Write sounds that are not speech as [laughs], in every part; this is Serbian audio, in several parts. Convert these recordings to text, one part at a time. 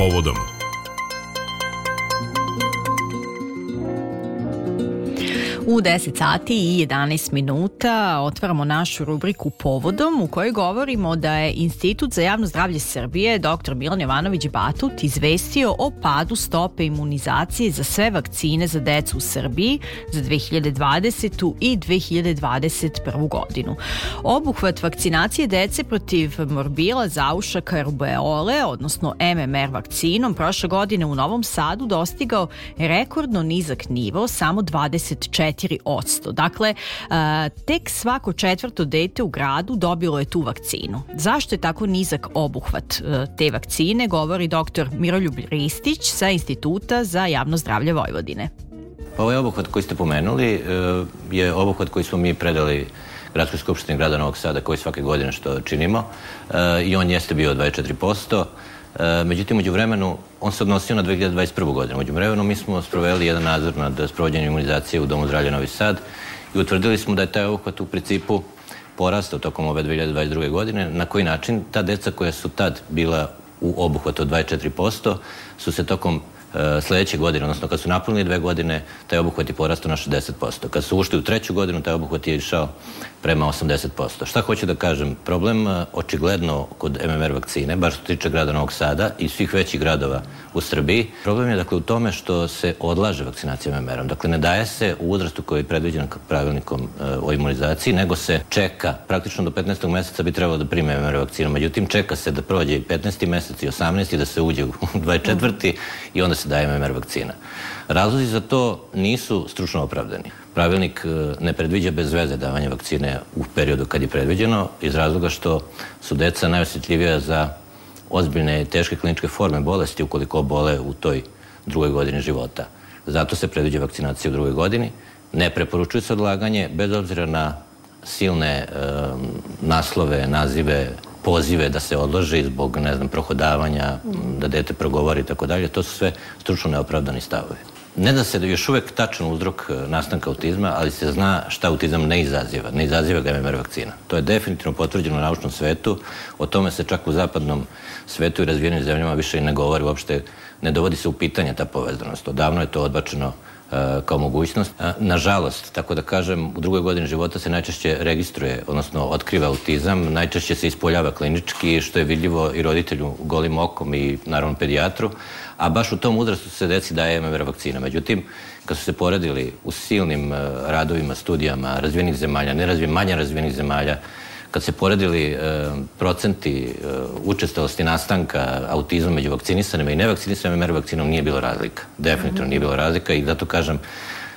povodom. U 10 sati i 11 minuta otvaramo našu rubriku Povodom u kojoj govorimo da je Institut za javno zdravlje Srbije dr. Milan Jovanović Batut izvestio o padu stope imunizacije za sve vakcine za decu u Srbiji za 2020. i 2021. godinu. Obuhvat vakcinacije dece protiv morbila, zaušaka, rubeole, odnosno MMR vakcinom, prošle godine u Novom Sadu dostigao rekordno nizak nivo, samo 24 4%. Dakle, tek svako četvrto dete u gradu dobilo je tu vakcinu. Zašto je tako nizak obuhvat e, te vakcine, govori dr. Miroljub Ristić sa Instituta za javno zdravlje Vojvodine. Pa ovaj obuhvat koji ste pomenuli e, je obuhvat koji smo mi predali Gradskoj skupštini grada Novog Sada koji svake godine što činimo e, i on jeste bio 24%. E, međutim, uđu vremenu, on se odnosio na 2021. godinu. Uđu vremenu mi smo sproveli jedan nadzor nad sprovođenjem imunizacije u Domu zdravlja Novi Sad i utvrdili smo da je taj obuhvat u principu porastao tokom ove 2022. godine. Na koji način? Ta deca koja su tad bila u obuhvatu od 24% su se tokom sledeće godine, odnosno kad su napunili dve godine, taj obuhvat je porastao na 60%. Kad su ušli u treću godinu, taj obuhvat je išao prema 80%. Šta hoću da kažem? Problem e, očigledno kod MMR vakcine, baš što tiče grada Novog Sada i svih većih gradova u Srbiji, problem je dakle u tome što se odlaže vakcinacija MMR-om. Dakle, ne daje se u uzrastu koji je predviđen pravilnikom e, o imunizaciji, nego se čeka, praktično do 15. meseca bi trebalo da prime MMR vakcinu. Međutim, čeka se da prođe i 15. mesec i 18. da se uđe u [laughs] 24. i onda se daje MMR vakcina. Razlozi za to nisu stručno opravdani. Pravilnik e, ne predviđa bez veze davanje vakcine u periodu kad je predviđeno iz razloga što su deca najosjetljivija za ozbiljne teške kliničke forme bolesti ukoliko bole u toj drugoj godini života. Zato se predviđa vakcinacija u drugoj godini. Ne preporučuje se odlaganje bez obzira na silne e, naslove, nazive, pozive da se odloži zbog, ne znam, prohodavanja, da dete progovori i tako dalje. To su sve stručno neopravdani stavovi. Ne da se još uvek tačan uzrok e, nastanka autizma, ali se zna šta autizam ne izaziva. Ne izaziva ga MMR vakcina. To je definitivno potvrđeno u naučnom svetu. O tome se čak u zapadnom svetu i razvijenim zemljama više i ne govori. Uopšte ne dovodi se u pitanje ta povezanost. Odavno je to odbačeno E, kao mogućnost. E, nažalost, tako da kažem, u drugoj godini života se najčešće registruje, odnosno otkriva autizam, najčešće se ispoljava klinički, što je vidljivo i roditelju golim okom i naravno pedijatru, a baš u tom uzrastu se deci daje MMR vakcina. Međutim, kad su se poredili u silnim e, radovima, studijama razvijenih zemalja, nerazvijenih, manje razvijenih zemalja, kad se poredili e, procenti e, učestalosti nastanka autizma među vakcinisanima i nevakcinisanima, MR vakcinom nije bilo razlika. Definitivno nije bilo razlika i zato kažem,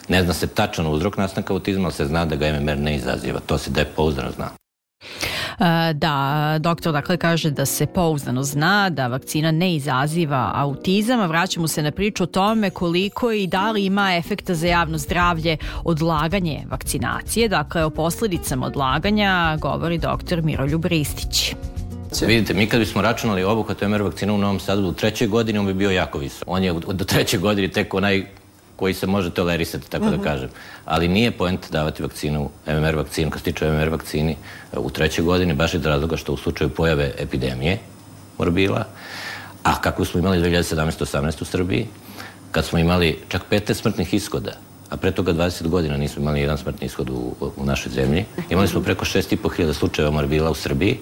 ne zna se tačan uzrok nastanka autizma, ali se zna da ga MMR ne izaziva. To se da pouzdano zna. E, da, doktor dakle kaže da se pouzdano zna da vakcina ne izaziva autizam, a vraćamo se na priču o tome koliko i da li ima efekta za javno zdravlje odlaganje vakcinacije. Dakle, o posledicama odlaganja govori doktor Miroljub Ristić. Vidite, mi kad bismo računali obuhvat MR vakcina u Novom Sadu u trećoj godini, on bi bio jako visok. On je do treće godine tek onaj koji se može tolerisati, tako da mhm. kažem. Ali nije point davati vakcinu, MMR vakcinu, kad se tiče MMR vakcini, u trećoj godini, baš iz razloga što u slučaju pojave epidemije morbila, a kako smo imali 2017-18 u Srbiji, kad smo imali čak 15 smrtnih ishoda, a pre toga 20 godina nismo imali jedan smrtni ishod u, u našoj zemlji. Imali smo preko 6.500 slučajeva morbila u Srbiji,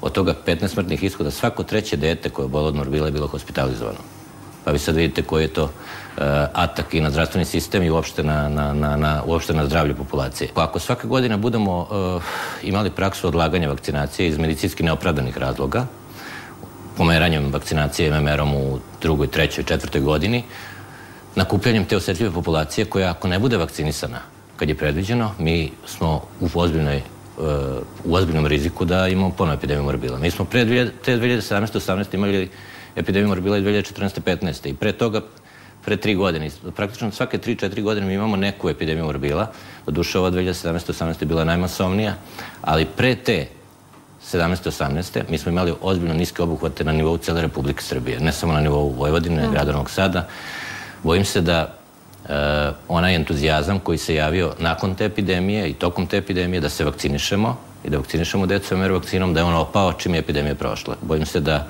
od toga 15 smrtnih ishoda, svako treće dete koje je bolo od morbila je bilo hospitalizovano. Pa vi sad vidite koji je to uh, atak i na zdravstveni sistem i uopšte na, na, na, na, uopšte na zdravlje populacije. Pa ako svake godine budemo uh, imali praksu odlaganja vakcinacije iz medicinski neopravdanih razloga, pomeranjem vakcinacije MMR-om u drugoj, trećoj, četvrtoj godini, nakupljanjem te osetljive populacije koja ako ne bude vakcinisana kad je predviđeno, mi smo u ozbiljnoj u ozbiljnom riziku da imamo ponovo epidemiju morbila. Mi smo pre te 2017-18 imali epidemija morbila je 2014. 15. I pre toga, pre tri godine, praktično svake tri, četiri godine mi imamo neku epidemiju morbila. duše ova 2017. 18. je bila najmasovnija, ali pre te 17. 18. mi smo imali ozbiljno niske obuhvate na nivou cele Republike Srbije, ne samo na nivou Vojvodine, mm. grada Novog Sada. Bojim se da uh, onaj entuzijazam koji se javio nakon te epidemije i tokom te epidemije da se vakcinišemo, i da vakcinišemo decu MR vakcinom, da je on opao čim je epidemija prošla. Bojim se da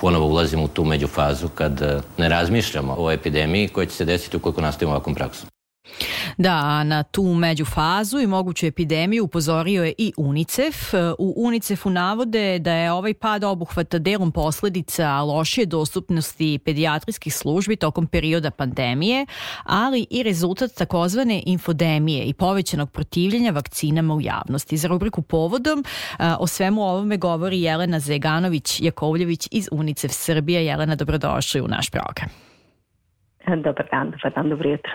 ponovo ulazimo u tu međufazu kad e, ne razmišljamo o epidemiji koja će se desiti ukoliko nastavimo ovakvom praksom. Da, na tu međufazu i moguću epidemiju upozorio je i UNICEF. U UNICEF-u navode da je ovaj pad obuhvata delom posledica lošije dostupnosti pedijatrijskih službi tokom perioda pandemije, ali i rezultat takozvane infodemije i povećanog protivljenja vakcinama u javnosti. Za rubriku Povodom o svemu ovome govori Jelena Zeganović-Jakovljević iz UNICEF Srbije. Jelena, dobrodošli u naš program. [laughs] Dobar dan, dobar dan, dobro jutro.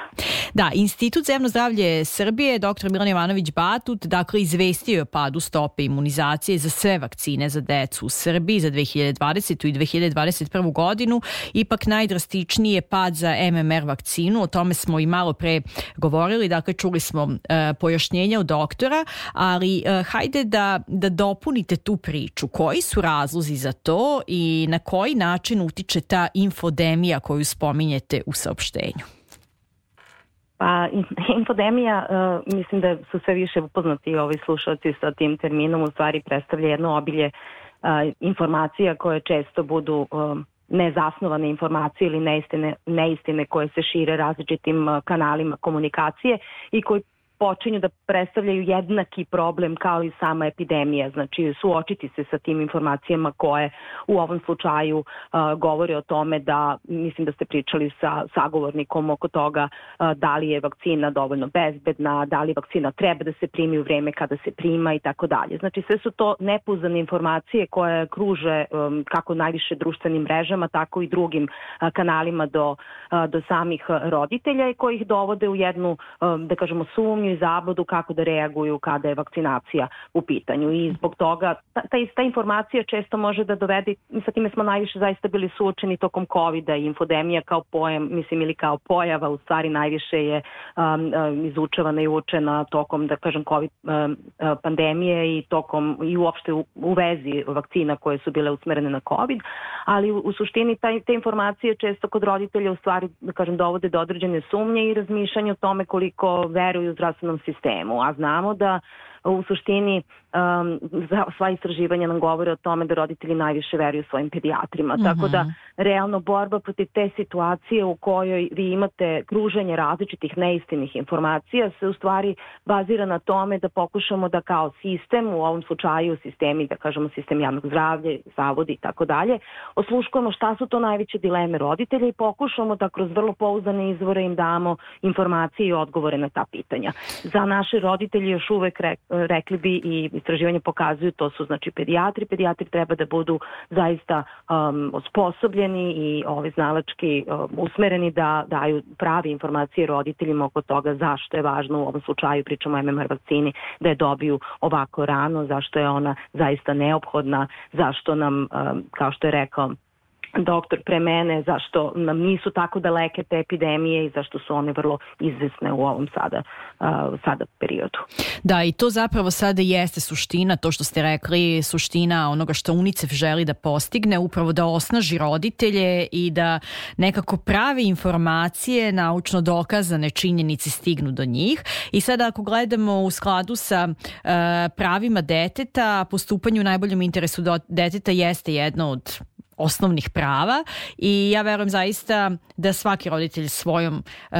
Da, Institut za javno zdravlje Srbije, dr. Milan Jovanović Batut, dakle, izvestio je padu stope imunizacije za sve vakcine za decu u Srbiji za 2020. i 2021. godinu. Ipak najdrastičniji je pad za MMR vakcinu, o tome smo i malo pre govorili, dakle, čuli smo e, pojašnjenja od doktora, ali e, hajde da, da dopunite tu priču. Koji su razlozi za to i na koji način utiče ta infodemija koju spominjete u saopštenju? Pa, [laughs] infodemija, uh, mislim da su sve više upoznati ovi slušalci sa tim terminom, u stvari predstavlja jedno obilje uh, informacija koje često budu uh, nezasnovane informacije ili neistine, neistine koje se šire različitim kanalima komunikacije i koji počinju da predstavljaju jednaki problem kao i sama epidemija, znači suočiti se sa tim informacijama koje u ovom slučaju uh, govore o tome da, mislim da ste pričali sa sagovornikom oko toga uh, da li je vakcina dovoljno bezbedna, da li vakcina treba da se primi u vreme kada se prima i tako dalje. Znači sve su to nepouzdane informacije koje kruže um, kako najviše društvenim mrežama, tako i drugim uh, kanalima do, uh, do samih roditelja i koji ih dovode u jednu, um, da kažemo, sumnju i zabludu kako da reaguju kada je vakcinacija u pitanju. I zbog toga ta, ta, ta informacija često može da dovede, sa time smo najviše zaista bili suočeni tokom covid i infodemija kao pojam, mislim ili kao pojava u stvari najviše je um, um, izučavana i učena tokom da kažem covid um, uh, pandemije i tokom i uopšte u, u vezi vakcina koje su bile usmerene na covid, ali u, u suštini taj, te informacije često kod roditelja u stvari da kažem dovode do određene sumnje i razmišljanja o tome koliko veruju zdravstveno zdravstvenom sistemu, a znamo da u suštini um, sva istraživanja nam govore o tome da roditelji najviše veruju svojim pedijatrima. Mm -hmm. Tako da realno borba protiv te situacije u kojoj vi imate kruženje različitih neistinih informacija se u stvari bazira na tome da pokušamo da kao sistem, u ovom slučaju sistemi, da kažemo sistem javnog zdravlja, zavodi i tako dalje, osluškujemo šta su to najveće dileme roditelja i pokušamo da kroz vrlo pouzdane izvore im damo informacije i odgovore na ta pitanja. Za naše roditelje još uvek rekli bi i istraživanje pokazuju, to su znači pedijatri, pedijatri treba da budu zaista um, osposobljeni i ovi znalački um, usmereni da daju prave informacije roditeljima oko toga zašto je važno u ovom slučaju, pričamo o MMR vakcini, da je dobiju ovako rano, zašto je ona zaista neophodna, zašto nam, um, kao što je rekao doktor pre mene, zašto nam nisu tako daleke te epidemije i zašto su one vrlo izvesne u ovom sada, uh, sada periodu. Da, i to zapravo sada jeste suština, to što ste rekli, suština onoga što UNICEF želi da postigne, upravo da osnaži roditelje i da nekako pravi informacije, naučno dokazane činjenici stignu do njih. I sada ako gledamo u skladu sa uh, pravima deteta, postupanju u najboljem interesu deteta jeste jedno od osnovnih prava i ja verujem zaista da svaki roditelj svojom uh,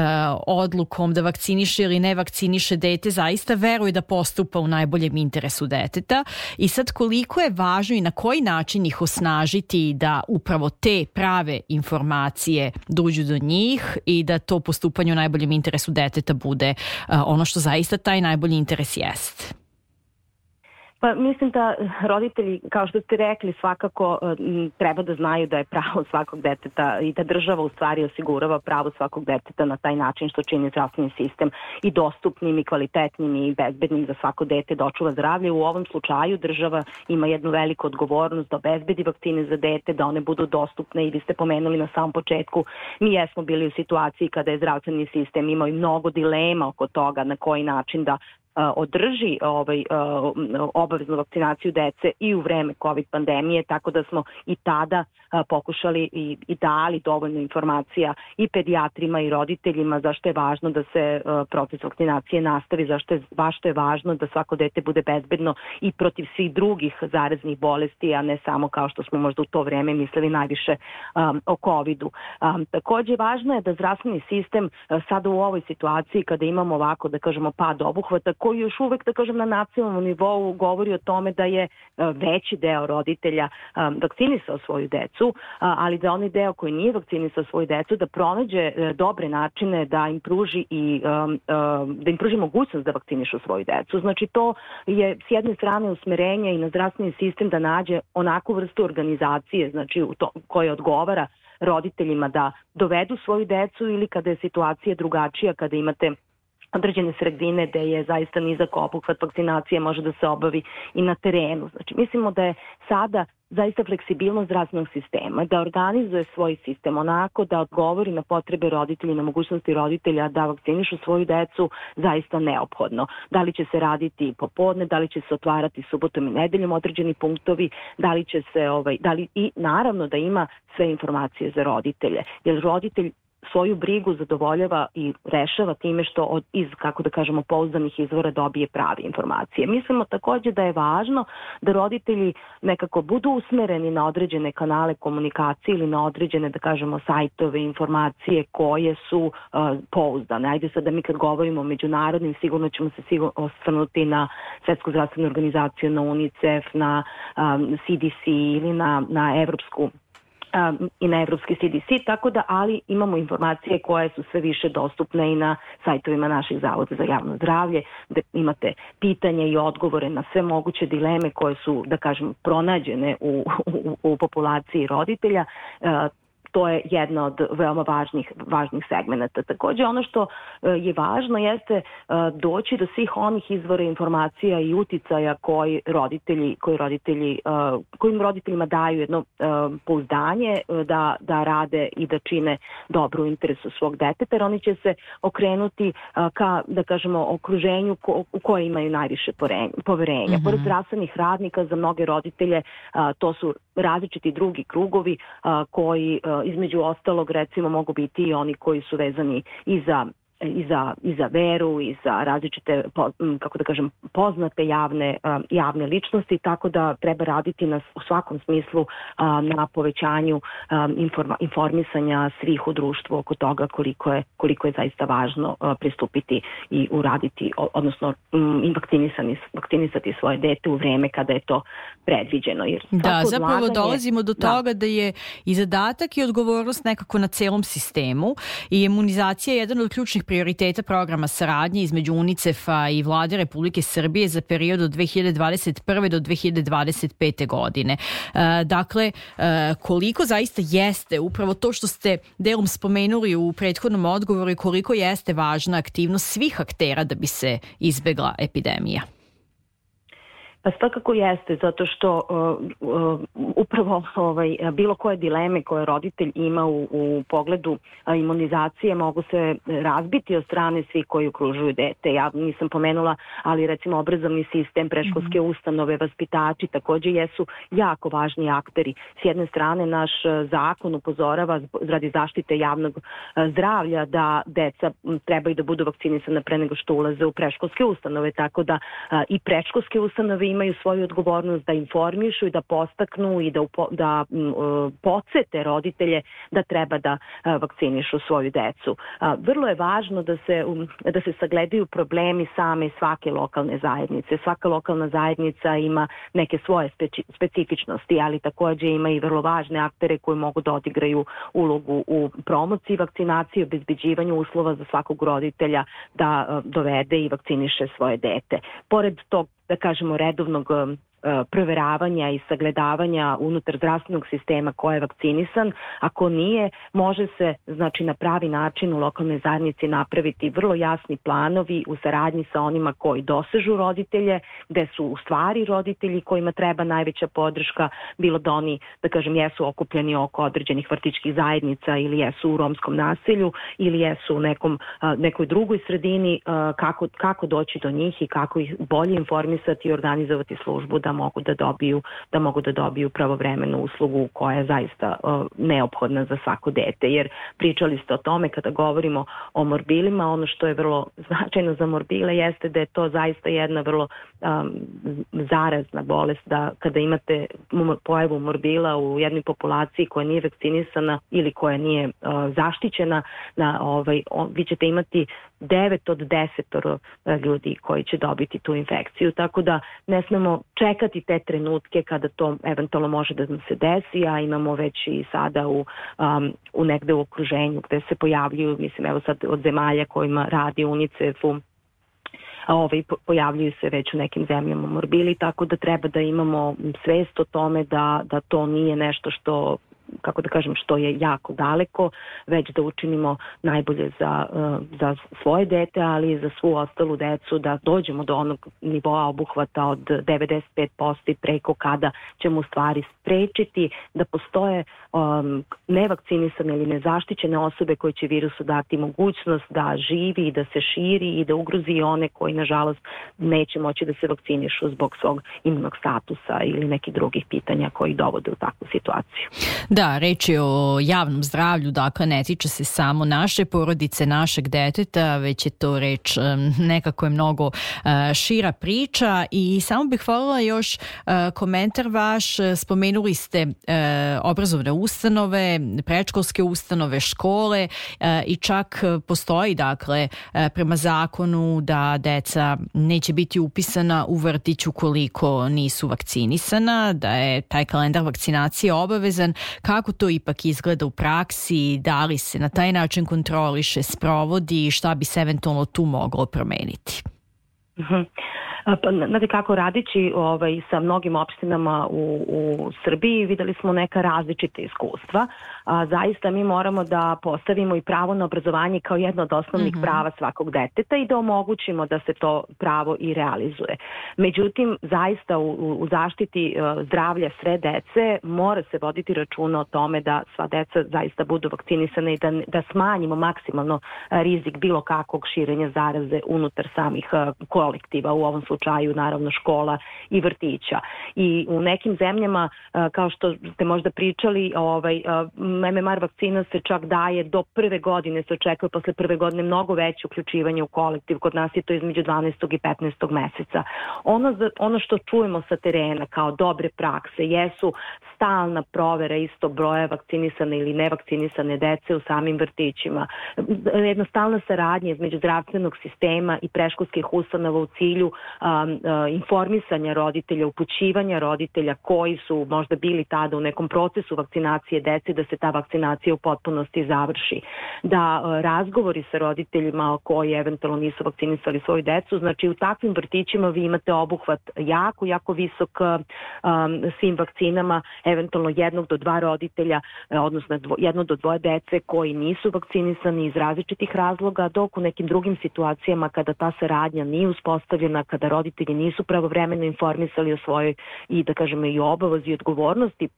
odlukom da vakciniše ili ne vakciniše dete zaista veruje da postupa u najboljem interesu deteta i sad koliko je važno i na koji način ih osnažiti da upravo te prave informacije dođu do njih i da to postupanje u najboljem interesu deteta bude uh, ono što zaista taj najbolji interes jeste. Pa mislim da roditelji, kao što ste rekli, svakako e, treba da znaju da je pravo svakog deteta i da država u stvari osigurava pravo svakog deteta na taj način što čini zdravstveni sistem i dostupnim i kvalitetnim i bezbednim za svako dete da očuva zdravlje. U ovom slučaju država ima jednu veliku odgovornost da obezbedi vakcine za dete, da one budu dostupne i vi ste pomenuli na samom početku, mi jesmo bili u situaciji kada je zdravstveni sistem imao i mnogo dilema oko toga na koji način da održi ovaj, obaveznu vakcinaciju dece i u vreme COVID pandemije, tako da smo i tada pokušali i, i dali dovoljno informacija i pedijatrima i roditeljima zašto je važno da se proces vakcinacije nastavi, zašto je, zašto je važno da svako dete bude bezbedno i protiv svih drugih zaraznih bolesti, a ne samo kao što smo možda u to vreme mislili najviše um, o COVID-u. Um, takođe, važno je da zdravstveni sistem uh, sada u ovoj situaciji kada imamo ovako, da kažemo, pad obuhvata, koji još uvek, da kažem, na nacionalnom nivou govori o tome da je uh, veći deo roditelja um, vakcinisao svoju decu, uh, ali da onaj deo koji nije vakcinisao svoju decu da pronađe dobre načine da im pruži i da im pruži mogućnost da vakcinišu svoju decu. Znači to je s jedne strane usmerenje i na zdravstveni sistem da nađe onakvu vrstu organizacije, znači u to, koja odgovara roditeljima da dovedu svoju decu ili kada je situacija drugačija, kada imate određene sredine gde je zaista nizak obuhvat vakcinacije može da se obavi i na terenu. Znači, mislimo da je sada zaista fleksibilnost zdravstvenog sistema, da organizuje svoj sistem onako da odgovori na potrebe roditelja i na mogućnosti roditelja da vakcinišu svoju decu zaista neophodno. Da li će se raditi popodne, da li će se otvarati subotom i nedeljom određeni punktovi, da li će se ovaj da li i naravno da ima sve informacije za roditelje. Jer roditelj svoju brigu zadovoljava i rešava time što od, iz, kako da kažemo, pouzdanih izvora dobije prave informacije. Mislimo takođe da je važno da roditelji nekako budu usmereni na određene kanale komunikacije ili na određene, da kažemo, sajtove, informacije koje su uh, pouzdane. Ajde sad da mi kad govorimo o međunarodnim, sigurno ćemo se sigurno osvrnuti na Svetsku zdravstvenu organizaciju, na UNICEF, na um, CDC ili na, na Evropsku um, i na evropski CDC, tako da, ali imamo informacije koje su sve više dostupne i na sajtovima naših zavoda za javno zdravlje, gde imate pitanja i odgovore na sve moguće dileme koje su, da kažem, pronađene u, u, u populaciji roditelja. Uh, to je jedna od veoma važnih, važnih segmenta. Takođe ono što e, je važno jeste e, doći do svih onih izvora informacija i uticaja koji roditelji, koji roditelji, e, kojim roditeljima daju jedno pouzdanje da, da rade i da čine dobro u interesu svog deteta, jer oni će se okrenuti ka, da kažemo, okruženju ko, u koje imaju najviše poverenja. Mm -hmm. Pored zdravstvenih radnika za mnoge roditelje to su različiti drugi krugovi koji između ostalog recimo mogu biti i oni koji su vezani i za i za, i za veru i za različite, kako da kažem, poznate javne, javne ličnosti, tako da treba raditi na, u svakom smislu na povećanju informa, informisanja svih u društvu oko toga koliko je, koliko je zaista važno pristupiti i uraditi, odnosno vakcinisani, vakcinisati svoje dete u vreme kada je to predviđeno. Jer da, zapravo odlaganje, dolazimo do da. toga da. da je i zadatak i odgovornost nekako na celom sistemu i imunizacija je jedan od ključnih prioriteta programa saradnje između UNICEF-a i vlade Republike Srbije za period od 2021. do 2025. godine. E, dakle, e, koliko zaista jeste upravo to što ste delom spomenuli u prethodnom odgovoru i koliko jeste važna aktivnost svih aktera da bi se izbegla epidemija? Pa svakako jeste, zato što uh, uh, upravo ovaj, bilo koje dileme koje roditelj ima u, u pogledu uh, imunizacije mogu se razbiti od strane svih koji okružuju dete. Ja nisam pomenula, ali recimo obrazovni sistem, preškolske mm -hmm. ustanove, vaspitači takođe jesu jako važni akteri. S jedne strane naš zakon upozorava radi zaštite javnog zdravlja da deca trebaju da budu vakcinisana pre nego što ulaze u preškolske ustanove, tako da i preškolske ustanove imaju svoju odgovornost da informišu i da postaknu i da, upo, da m, e, podsete roditelje da treba da e, vakcinišu svoju decu. A, vrlo je važno da se, um, da se sagledaju problemi same svake lokalne zajednice. Svaka lokalna zajednica ima neke svoje speci, specifičnosti, ali takođe ima i vrlo važne aktere koji mogu da odigraju ulogu u promociji vakcinacije, obezbeđivanju uslova za svakog roditelja da e, dovede i vakciniše svoje dete. Pored tog da kažemo redovnog um, proveravanja i sagledavanja unutar zdravstvenog sistema ko je vakcinisan, ako nije, može se znači na pravi način u lokalnoj zajednici napraviti vrlo jasni planovi u saradnji sa onima koji dosežu roditelje, gde su u stvari roditelji kojima treba najveća podrška, bilo da oni, da kažem, jesu okupljeni oko određenih vrtičkih zajednica ili jesu u romskom naselju ili jesu u nekom, nekoj drugoj sredini, kako, kako doći do njih i kako ih bolje informisati i organizovati službu da mogu da dobiju da mogu da dobiju pravovremenu uslugu koja je zaista neophodna za svako dete. Jer pričali ste o tome kada govorimo o morbilima ono što je vrlo značajno za morbile jeste da je to zaista jedna vrlo um, zarazna bolest da kada imate pojavu morbila u jednoj populaciji koja nije vakcinisana ili koja nije uh, zaštićena na ovaj on, vi ćete imati 9 od 10 uh, ljudi koji će dobiti tu infekciju tako da ne smemo čekati te trenutke kada to eventualno može da nam se desi a imamo već i sada u, um, u negde u okruženju gde se pojavljuju mislim evo sad od zemalja kojima radi UNICEF-u a ovaj, pojavljuju se već u nekim zemljama morbili, tako da treba da imamo svest o tome da, da to nije nešto što kako da kažem, što je jako daleko, već da učinimo najbolje za, uh, za svoje dete, ali i za svu ostalu decu, da dođemo do onog nivoa obuhvata od 95% i preko kada ćemo u stvari sprečiti da postoje um, nevakcinisane ili nezaštićene osobe koje će virusu dati mogućnost da živi i da se širi i da ugrozi one koji nažalost neće moći da se vakcinišu zbog svog imunog statusa ili nekih drugih pitanja koji dovode u takvu situaciju. Da, reč je o javnom zdravlju, dakle ne tiče se samo naše porodice, našeg deteta, već je to reč nekako je mnogo e, šira priča. I samo bih voljela još e, komentar vaš, spomenuli ste e, obrazovne ustanove, prečkolske ustanove, škole i čak postoji dakle prema zakonu da deca neće biti upisana u vrtić ukoliko nisu vakcinisana, da je taj kalendar vakcinacije obavezan kako to ipak izgleda u praksi, da li se na taj način kontroliše, sprovodi i šta bi se eventualno tu moglo promeniti? Uh mhm. -huh. Pa, znate kako, radići ovaj, sa mnogim opštinama u, u Srbiji, videli smo neka različite iskustva. A, zaista mi moramo da postavimo i pravo na obrazovanje kao jedno od osnovnih mm -hmm. prava svakog deteta i da omogućimo da se to pravo i realizuje. Međutim, zaista u, u zaštiti uh, zdravlja sve dece mora se voditi računa o tome da sva deca zaista budu vakcinisane i da, da smanjimo maksimalno rizik bilo kakvog širenja zaraze unutar samih uh, kolektiva u ovom slučaju slučaju naravno škola i vrtića. I u nekim zemljama, kao što ste možda pričali, ovaj, MMR vakcina se čak daje do prve godine, se očekuje posle prve godine mnogo veće uključivanje u kolektiv. Kod nas je to između 12. i 15. meseca. Ono, za, ono što čujemo sa terena kao dobre prakse jesu stalna provera isto broja vakcinisane ili nevakcinisane dece u samim vrtićima. Jedna stalna saradnja između zdravstvenog sistema i preškolskih ustanova u cilju informisanja roditelja, upućivanja roditelja koji su možda bili tada u nekom procesu vakcinacije dece, da se ta vakcinacija u potpunosti završi. Da uh, razgovori sa roditeljima koji eventualno nisu vakcinisali svoju decu, znači u takvim vrtićima vi imate obuhvat jako, jako visok um, svim vakcinama, eventualno jednog do dva roditelja, odnosno dvo, jedno do dvoje dece koji nisu vakcinisani iz različitih razloga, dok u nekim drugim situacijama kada ta saradnja nije uspostavljena, kada roditelji nisu pravovremeno informisali o svojoj i da kažemo i obavozi i odgovornosti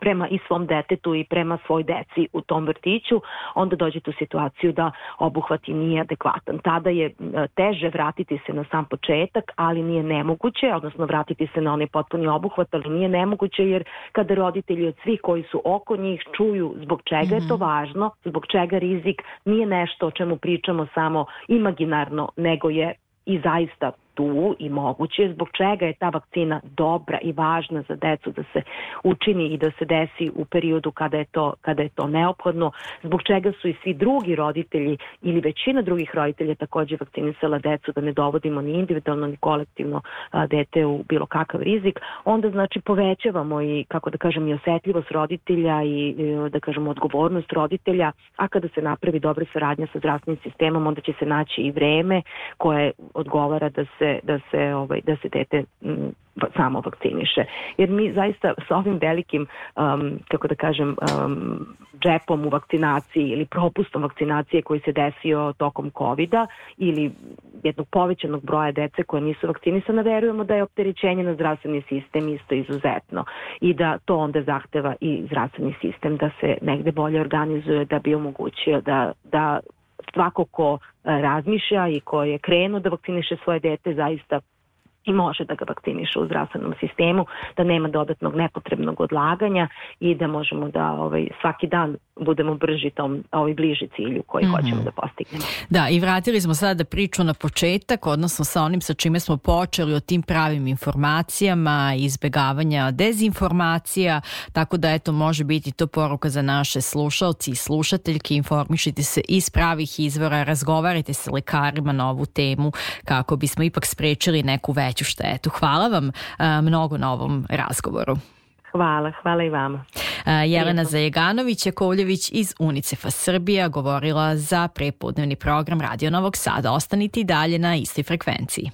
prema i svom detetu i prema svoj deci u tom vrtiću, onda dođete u situaciju da obuhvat i nije adekvatan. Tada je teže vratiti se na sam početak, ali nije nemoguće, odnosno vratiti se na onaj potpuni obuhvat, ali nije nemoguće jer kada roditelji od svih koji su oko njih čuju zbog čega je to mhm. važno, zbog čega rizik nije nešto o čemu pričamo samo imaginarno, nego je i zaista tu i moguće zbog čega je ta vakcina dobra i važna za decu da se učini i da se desi u periodu kada je to, kada je to neophodno, zbog čega su i svi drugi roditelji ili većina drugih roditelja takođe vakcinisala decu da ne dovodimo ni individualno ni kolektivno a, dete u bilo kakav rizik, onda znači povećavamo i kako da kažem i osetljivost roditelja i, i da kažem odgovornost roditelja, a kada se napravi dobra saradnja sa zdravstvenim sistemom onda će se naći i vreme koje odgovara da se da se ovaj da se dete m, samo vakciniše. Jer mi zaista sa ovim velikim, um, kako da kažem, um, džepom u vakcinaciji ili propustom vakcinacije koji se desio tokom covid ili jednog povećanog broja dece koje nisu vakcinisane, verujemo da je opterećenje na zdravstveni sistem isto izuzetno i da to onda zahteva i zdravstveni sistem da se negde bolje organizuje da bi omogućio da, da svako ko razmišlja i ko je krenuo da vakciniše svoje dete zaista i može da ga vakciniše u zdravstvenom sistemu, da nema dodatnog nepotrebnog odlaganja i da možemo da ovaj, svaki dan budemo brži tom ovaj bliži cilju koji mm -hmm. hoćemo da postignemo. Da, i vratili smo sada priču na početak, odnosno sa onim sa čime smo počeli o tim pravim informacijama, izbegavanja dezinformacija, tako da eto može biti to poruka za naše slušalci i slušateljke, informišite se iz pravih izvora, razgovarajte sa lekarima na ovu temu kako bismo ipak sprečili neku veću štetu. Hvala vam a, mnogo na ovom razgovoru. Hvala, hvala i vama. Jelena Zajeganović Jakovljević iz UNICEF-a Srbija govorila za prepodnevni program Radio Novog Sada. Ostanite i dalje na istoj frekvenciji.